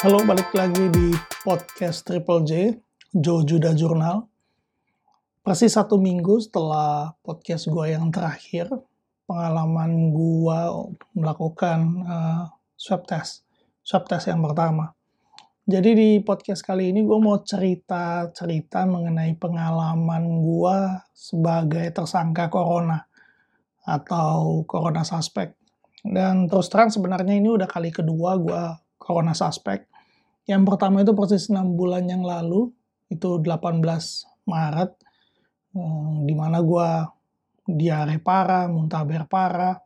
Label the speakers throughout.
Speaker 1: Halo, balik lagi di podcast Triple J, Joe Judah Journal. Persis satu minggu setelah podcast gue yang terakhir, pengalaman gue melakukan uh, swab test, swab test yang pertama. Jadi di podcast kali ini gue mau cerita-cerita mengenai pengalaman gue sebagai tersangka corona atau corona suspek. Dan terus terang sebenarnya ini udah kali kedua gue corona suspek. Yang pertama itu persis 6 bulan yang lalu, itu 18 Maret, eh, di mana gue diare parah, muntaber parah,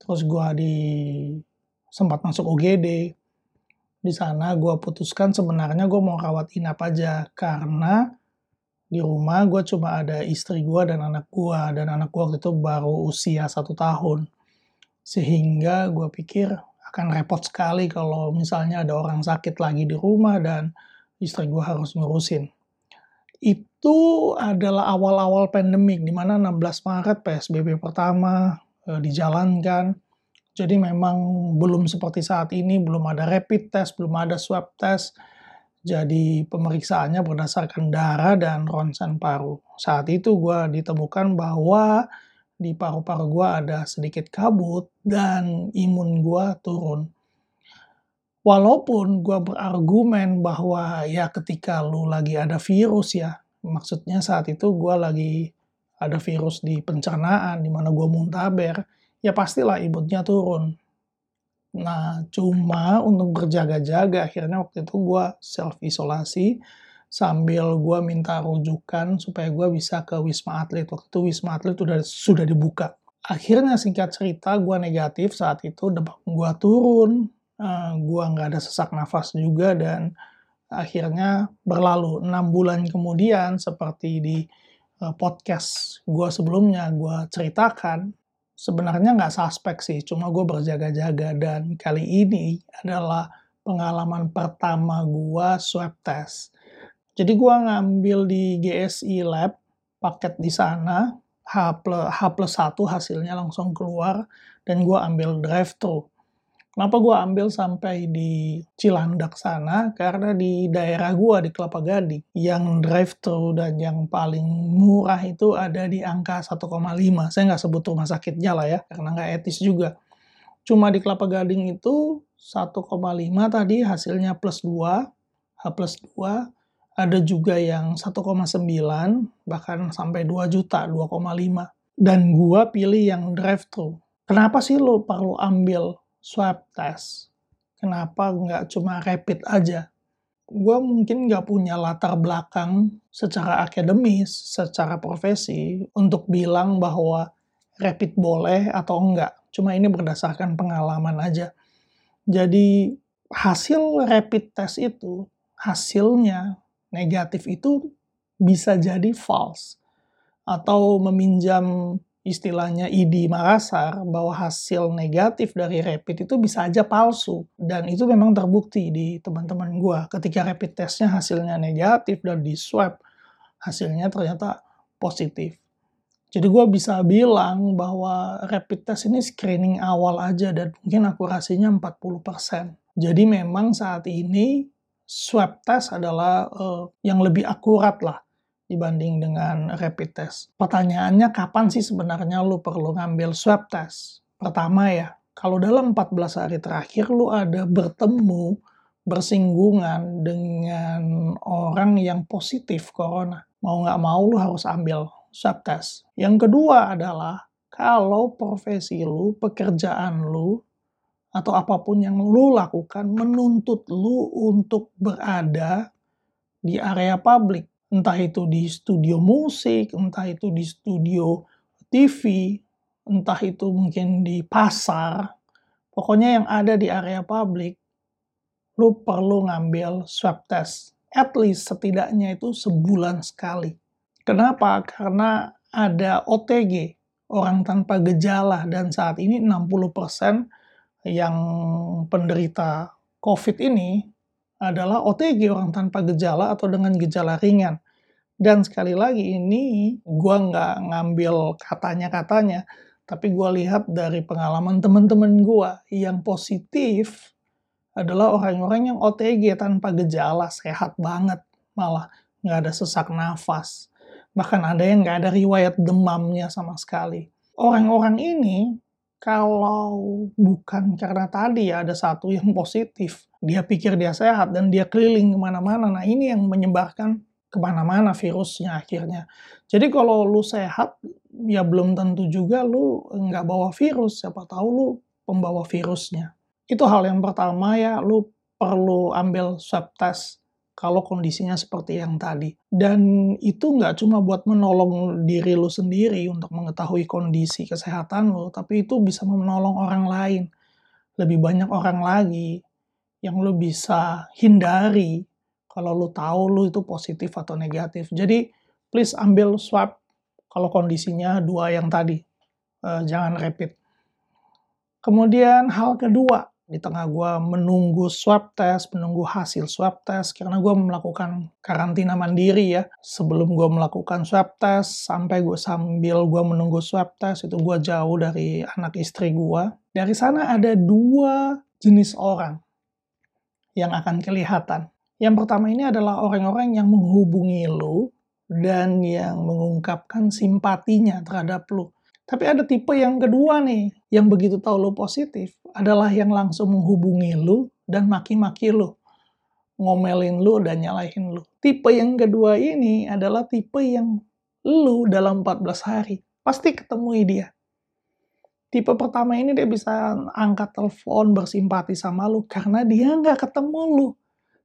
Speaker 1: terus gue di sempat masuk UGD. Di sana gue putuskan sebenarnya gue mau rawat inap aja karena di rumah gue cuma ada istri gue dan anak gue dan anak gue waktu itu baru usia satu tahun sehingga gue pikir akan repot sekali kalau misalnya ada orang sakit lagi di rumah dan istri gue harus ngurusin. Itu adalah awal-awal pandemik, di mana 16 Maret PSBB pertama e, dijalankan. Jadi memang belum seperti saat ini, belum ada rapid test, belum ada swab test. Jadi pemeriksaannya berdasarkan darah dan ronsen paru. Saat itu gue ditemukan bahwa di paru-paru gue ada sedikit kabut dan imun gue turun. Walaupun gue berargumen bahwa ya ketika lu lagi ada virus ya, maksudnya saat itu gue lagi ada virus di pencernaan, di mana gue muntaber, ya pastilah imunnya turun. Nah, cuma untuk berjaga-jaga, akhirnya waktu itu gue self-isolasi, sambil gue minta rujukan supaya gue bisa ke Wisma Atlet. Waktu itu Wisma Atlet sudah, sudah dibuka. Akhirnya singkat cerita gue negatif saat itu, demam gue turun, uh, eh, gue nggak ada sesak nafas juga dan akhirnya berlalu. enam bulan kemudian seperti di uh, podcast gue sebelumnya gue ceritakan, sebenarnya nggak suspek sih, cuma gue berjaga-jaga dan kali ini adalah pengalaman pertama gue swab test jadi gue ngambil di GSI Lab, paket di sana, H plus, H plus 1 hasilnya langsung keluar, dan gue ambil drive-thru. Kenapa gue ambil sampai di Cilandak sana? Karena di daerah gue, di Kelapa Gading, yang drive-thru dan yang paling murah itu ada di angka 1,5. Saya nggak sebut rumah sakitnya lah ya, karena nggak etis juga. Cuma di Kelapa Gading itu 1,5 tadi hasilnya plus 2, H plus 2, ada juga yang 1,9 bahkan sampai 2 juta 2,5 dan gua pilih yang drive thru kenapa sih lo perlu ambil swab test kenapa nggak cuma rapid aja gue mungkin nggak punya latar belakang secara akademis, secara profesi untuk bilang bahwa rapid boleh atau enggak. Cuma ini berdasarkan pengalaman aja. Jadi hasil rapid test itu hasilnya negatif itu bisa jadi false atau meminjam istilahnya ID Makassar bahwa hasil negatif dari rapid itu bisa aja palsu. Dan itu memang terbukti di teman-teman gua. Ketika rapid testnya hasilnya negatif dan di swab hasilnya ternyata positif. Jadi gua bisa bilang bahwa rapid test ini screening awal aja dan mungkin akurasinya 40%. Jadi memang saat ini swab test adalah uh, yang lebih akurat lah dibanding dengan rapid test. Pertanyaannya kapan sih sebenarnya lu perlu ngambil swab test? Pertama ya, kalau dalam 14 hari terakhir lu ada bertemu, bersinggungan dengan orang yang positif corona. Mau nggak mau lu harus ambil swab test. Yang kedua adalah kalau profesi lu, pekerjaan lu, atau apa pun yang lu lakukan menuntut lu untuk berada di area publik. Entah itu di studio musik, entah itu di studio TV, entah itu mungkin di pasar. Pokoknya yang ada di area publik, lu perlu ngambil swab test. At least setidaknya itu sebulan sekali. Kenapa? Karena ada OTG, orang tanpa gejala, dan saat ini 60% yang penderita COVID ini adalah OTG orang tanpa gejala atau dengan gejala ringan. Dan sekali lagi ini gue nggak ngambil katanya-katanya, tapi gue lihat dari pengalaman teman-teman gue yang positif adalah orang-orang yang OTG tanpa gejala, sehat banget, malah nggak ada sesak nafas. Bahkan ada yang nggak ada riwayat demamnya sama sekali. Orang-orang ini, kalau bukan karena tadi ya ada satu yang positif, dia pikir dia sehat dan dia keliling ke mana-mana, nah ini yang menyebarkan ke mana-mana virusnya akhirnya. Jadi kalau lu sehat, ya belum tentu juga lu nggak bawa virus, siapa tahu lu pembawa virusnya. Itu hal yang pertama ya, lu perlu ambil swab test kalau kondisinya seperti yang tadi. Dan itu nggak cuma buat menolong diri lu sendiri untuk mengetahui kondisi kesehatan lu, tapi itu bisa menolong orang lain. Lebih banyak orang lagi yang lu bisa hindari kalau lu tahu lu itu positif atau negatif. Jadi please ambil swab kalau kondisinya dua yang tadi. Uh, jangan rapid. Kemudian hal kedua, di tengah gue menunggu swab test, menunggu hasil swab test, karena gue melakukan karantina mandiri ya. Sebelum gue melakukan swab test, sampai gue sambil gue menunggu swab test, itu gue jauh dari anak istri gue. Dari sana ada dua jenis orang yang akan kelihatan. Yang pertama ini adalah orang-orang yang menghubungi lo dan yang mengungkapkan simpatinya terhadap lo. Tapi ada tipe yang kedua nih, yang begitu tahu lo positif, adalah yang langsung menghubungi lo dan maki-maki lo. Ngomelin lo dan nyalahin lo. Tipe yang kedua ini adalah tipe yang lo dalam 14 hari pasti ketemui dia. Tipe pertama ini dia bisa angkat telepon bersimpati sama lo karena dia nggak ketemu lo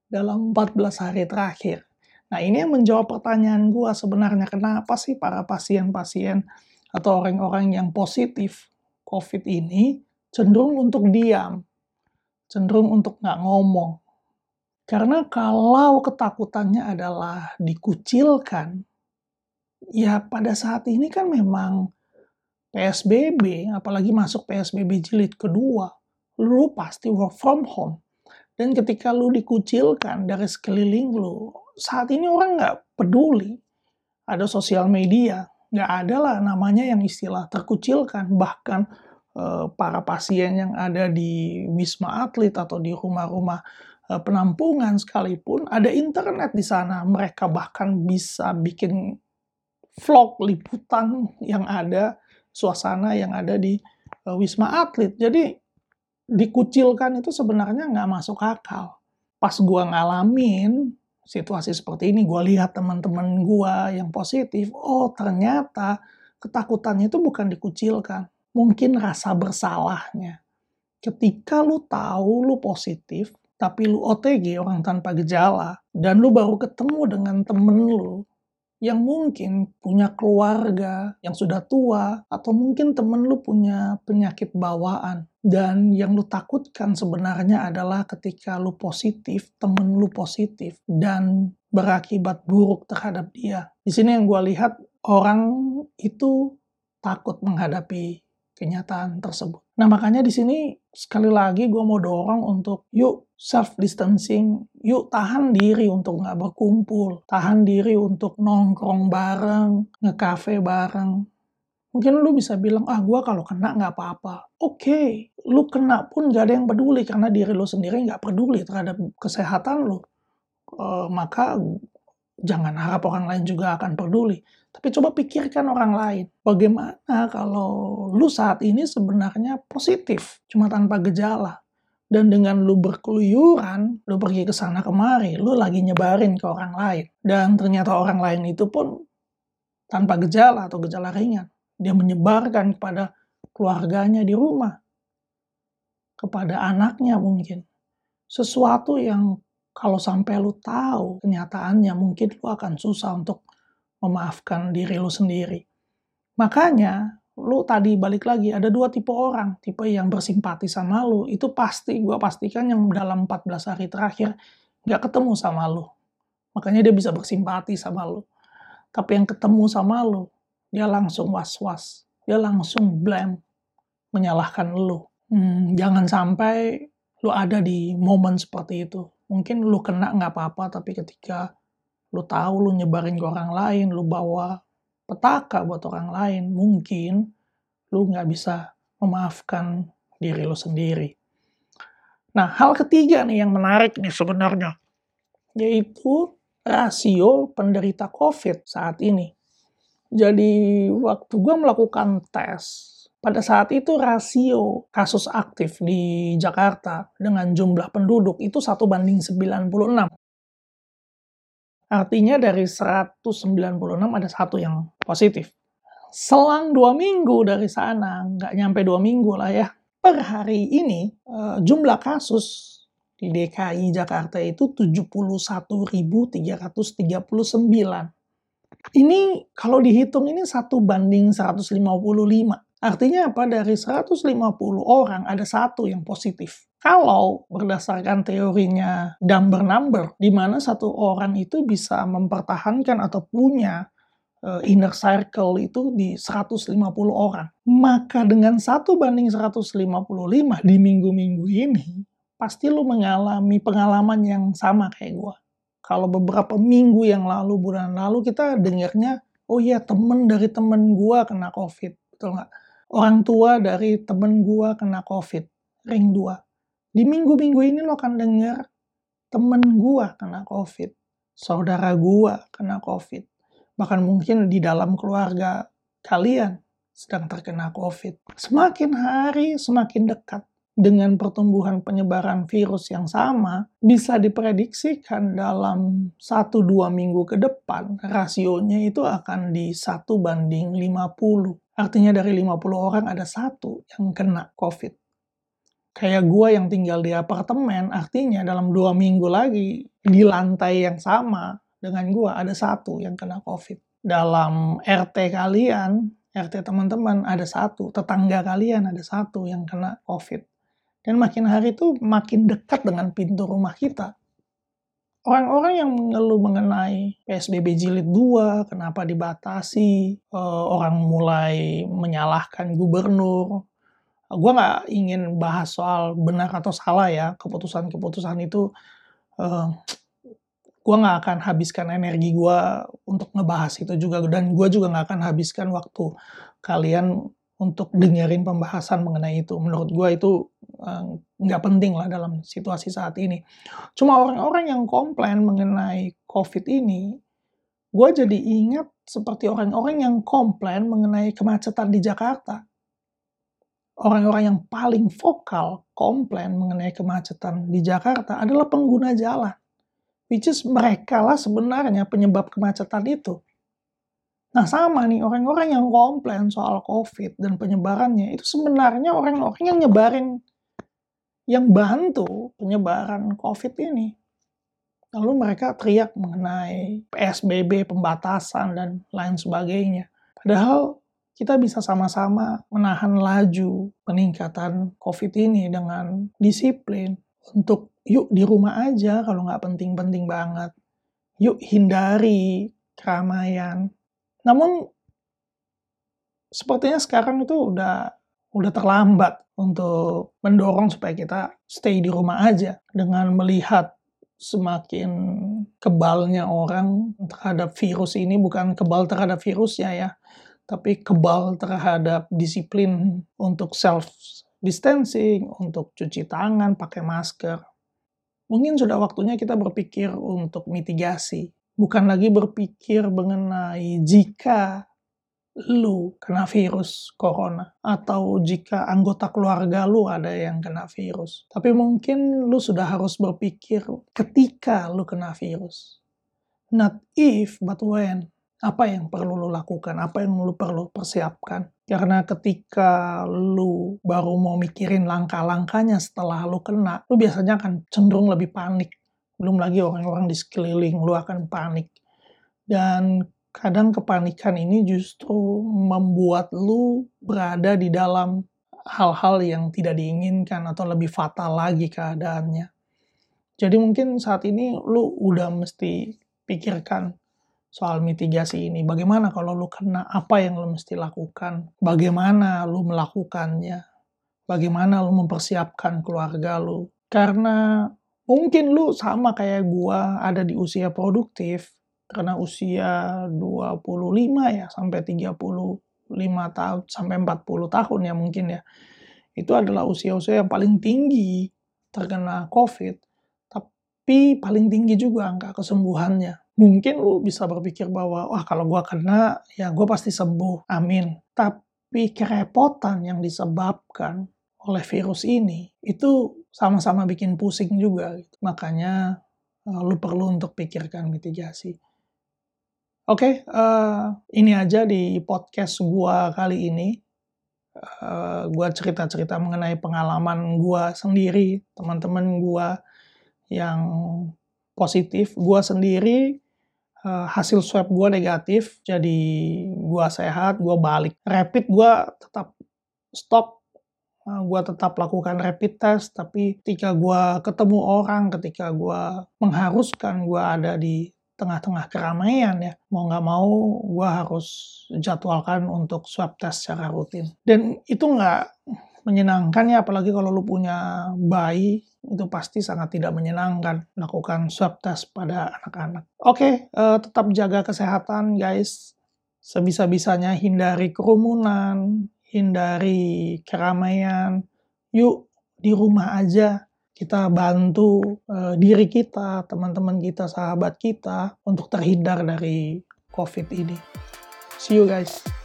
Speaker 1: dalam 14 hari terakhir. Nah ini yang menjawab pertanyaan gue sebenarnya kenapa sih para pasien-pasien atau orang-orang yang positif COVID ini cenderung untuk diam, cenderung untuk nggak ngomong. Karena kalau ketakutannya adalah dikucilkan, ya pada saat ini kan memang PSBB, apalagi masuk PSBB jilid kedua, lu pasti work from home. Dan ketika lu dikucilkan dari sekeliling lu, saat ini orang nggak peduli. Ada sosial media, nggak ada lah namanya yang istilah terkucilkan. Bahkan eh, para pasien yang ada di wisma atlet atau di rumah-rumah eh, penampungan sekalipun ada internet di sana. Mereka bahkan bisa bikin vlog liputan yang ada suasana yang ada di eh, wisma atlet. Jadi dikucilkan itu sebenarnya nggak masuk akal. Pas gua ngalamin situasi seperti ini, gue lihat teman-teman gue yang positif, oh ternyata ketakutannya itu bukan dikucilkan, mungkin rasa bersalahnya. Ketika lu tahu lu positif, tapi lu OTG orang tanpa gejala, dan lu baru ketemu dengan temen lu yang mungkin punya keluarga yang sudah tua, atau mungkin temen lu punya penyakit bawaan. Dan yang lu takutkan sebenarnya adalah ketika lu positif, temen lu positif, dan berakibat buruk terhadap dia. Di sini yang gue lihat, orang itu takut menghadapi kenyataan tersebut. Nah makanya di sini sekali lagi gue mau dorong untuk yuk self distancing, yuk tahan diri untuk nggak berkumpul, tahan diri untuk nongkrong bareng, ngekafe bareng. Mungkin lu bisa bilang, ah gue kalau kena nggak apa-apa. Oke, okay, lu kena pun gak ada yang peduli karena diri lu sendiri nggak peduli terhadap kesehatan lu. Uh, maka jangan harap orang lain juga akan peduli. Tapi coba pikirkan orang lain. Bagaimana kalau lu saat ini sebenarnya positif, cuma tanpa gejala. Dan dengan lu berkeluyuran, lu pergi ke sana kemari, lu lagi nyebarin ke orang lain. Dan ternyata orang lain itu pun tanpa gejala atau gejala ringan. Dia menyebarkan kepada keluarganya di rumah. Kepada anaknya mungkin. Sesuatu yang kalau sampai lu tahu kenyataannya, mungkin lu akan susah untuk memaafkan diri lu sendiri. Makanya, lu tadi balik lagi, ada dua tipe orang. Tipe yang bersimpati sama lu, itu pasti, gue pastikan yang dalam 14 hari terakhir gak ketemu sama lu. Makanya dia bisa bersimpati sama lu. Tapi yang ketemu sama lu, dia langsung was-was. Dia langsung blame, menyalahkan lu. Hmm, jangan sampai lu ada di momen seperti itu. Mungkin lu kena nggak apa-apa, tapi ketika lu tahu lu nyebarin ke orang lain, lu bawa petaka buat orang lain, mungkin lu nggak bisa memaafkan diri lu sendiri. Nah, hal ketiga nih yang menarik nih sebenarnya, yaitu rasio penderita COVID saat ini. Jadi, waktu gue melakukan tes, pada saat itu rasio kasus aktif di Jakarta dengan jumlah penduduk itu satu banding 96. Artinya dari 196 ada satu yang positif. Selang dua minggu dari sana, nggak nyampe dua minggu lah ya, per hari ini uh, jumlah kasus di DKI Jakarta itu 71.339. Ini kalau dihitung ini satu banding 155. Artinya apa? Dari 150 orang ada satu yang positif. Kalau berdasarkan teorinya number-number, di mana satu orang itu bisa mempertahankan atau punya uh, inner circle itu di 150 orang. Maka dengan satu banding 155 di minggu-minggu ini, pasti lu mengalami pengalaman yang sama kayak gue. Kalau beberapa minggu yang lalu, bulan lalu kita dengarnya, oh iya temen dari temen gue kena COVID. Betul nggak? Orang tua dari temen gue kena COVID. Ring 2. Di minggu-minggu ini lo akan dengar temen gue kena COVID. Saudara gue kena COVID bahkan mungkin di dalam keluarga kalian sedang terkena COVID. Semakin hari semakin dekat dengan pertumbuhan penyebaran virus yang sama, bisa diprediksikan dalam 1-2 minggu ke depan, rasionya itu akan di 1 banding 50. Artinya dari 50 orang ada satu yang kena COVID. Kayak gue yang tinggal di apartemen, artinya dalam dua minggu lagi, di lantai yang sama, dengan gue ada satu yang kena COVID. Dalam RT kalian, RT teman-teman ada satu, tetangga kalian ada satu yang kena COVID. Dan makin hari itu makin dekat dengan pintu rumah kita. Orang-orang yang mengeluh mengenai PSBB jilid 2, kenapa dibatasi, eh, orang mulai menyalahkan gubernur. Gue nggak ingin bahas soal benar atau salah ya, keputusan-keputusan itu eh, gue nggak akan habiskan energi gue untuk ngebahas itu juga dan gue juga nggak akan habiskan waktu kalian untuk dengerin pembahasan mengenai itu menurut gue itu nggak uh, penting lah dalam situasi saat ini cuma orang-orang yang komplain mengenai covid ini gue jadi ingat seperti orang-orang yang komplain mengenai kemacetan di Jakarta orang-orang yang paling vokal komplain mengenai kemacetan di Jakarta adalah pengguna jalan Which is mereka lah sebenarnya penyebab kemacetan itu. Nah sama nih orang-orang yang komplain soal COVID dan penyebarannya itu sebenarnya orang-orang yang nyebarin yang bantu penyebaran COVID ini. Lalu mereka teriak mengenai PSBB, pembatasan, dan lain sebagainya. Padahal kita bisa sama-sama menahan laju peningkatan COVID ini dengan disiplin untuk yuk di rumah aja kalau nggak penting-penting banget. Yuk hindari keramaian. Namun sepertinya sekarang itu udah udah terlambat untuk mendorong supaya kita stay di rumah aja dengan melihat semakin kebalnya orang terhadap virus ini bukan kebal terhadap virusnya ya tapi kebal terhadap disiplin untuk self distancing untuk cuci tangan pakai masker Mungkin sudah waktunya kita berpikir untuk mitigasi. Bukan lagi berpikir mengenai jika lu kena virus corona atau jika anggota keluarga lu ada yang kena virus. Tapi mungkin lu sudah harus berpikir ketika lu kena virus. Not if, but when apa yang perlu lo lakukan, apa yang lo perlu persiapkan. Karena ketika lo baru mau mikirin langkah-langkahnya setelah lo kena, lo biasanya akan cenderung lebih panik. Belum lagi orang-orang di sekeliling lo akan panik. Dan kadang kepanikan ini justru membuat lo berada di dalam hal-hal yang tidak diinginkan atau lebih fatal lagi keadaannya. Jadi mungkin saat ini lu udah mesti pikirkan soal mitigasi ini. Bagaimana kalau lu kena, apa yang lu mesti lakukan? Bagaimana lu melakukannya? Bagaimana lu mempersiapkan keluarga lu? Karena mungkin lu sama kayak gua ada di usia produktif, karena usia 25 ya sampai 35 tahun sampai 40 tahun ya mungkin ya. Itu adalah usia-usia yang paling tinggi terkena COVID, tapi paling tinggi juga angka kesembuhannya. Mungkin lu bisa berpikir bahwa, wah kalau gua kena, ya gue pasti sembuh, amin. Tapi kerepotan yang disebabkan oleh virus ini, itu sama-sama bikin pusing juga. Gitu. Makanya uh, lu perlu untuk pikirkan mitigasi. Oke, okay, uh, eh, ini aja di podcast gua kali ini. Uh, gua cerita-cerita mengenai pengalaman gua sendiri, teman-teman gua yang positif. Gua sendiri uh, hasil swab gua negatif, jadi gua sehat, gua balik. Rapid gua tetap stop gue tetap lakukan rapid test, tapi ketika gue ketemu orang, ketika gue mengharuskan gue ada di tengah-tengah keramaian ya, mau nggak mau gue harus jadwalkan untuk swab test secara rutin. Dan itu nggak menyenangkan ya, apalagi kalau lu punya bayi, itu pasti sangat tidak menyenangkan melakukan swab test pada anak-anak. Oke, okay, uh, eh, tetap jaga kesehatan guys. Sebisa-bisanya hindari kerumunan, hindari keramaian. Yuk, di rumah aja kita bantu uh, diri kita, teman-teman kita, sahabat kita untuk terhindar dari COVID ini. See you guys.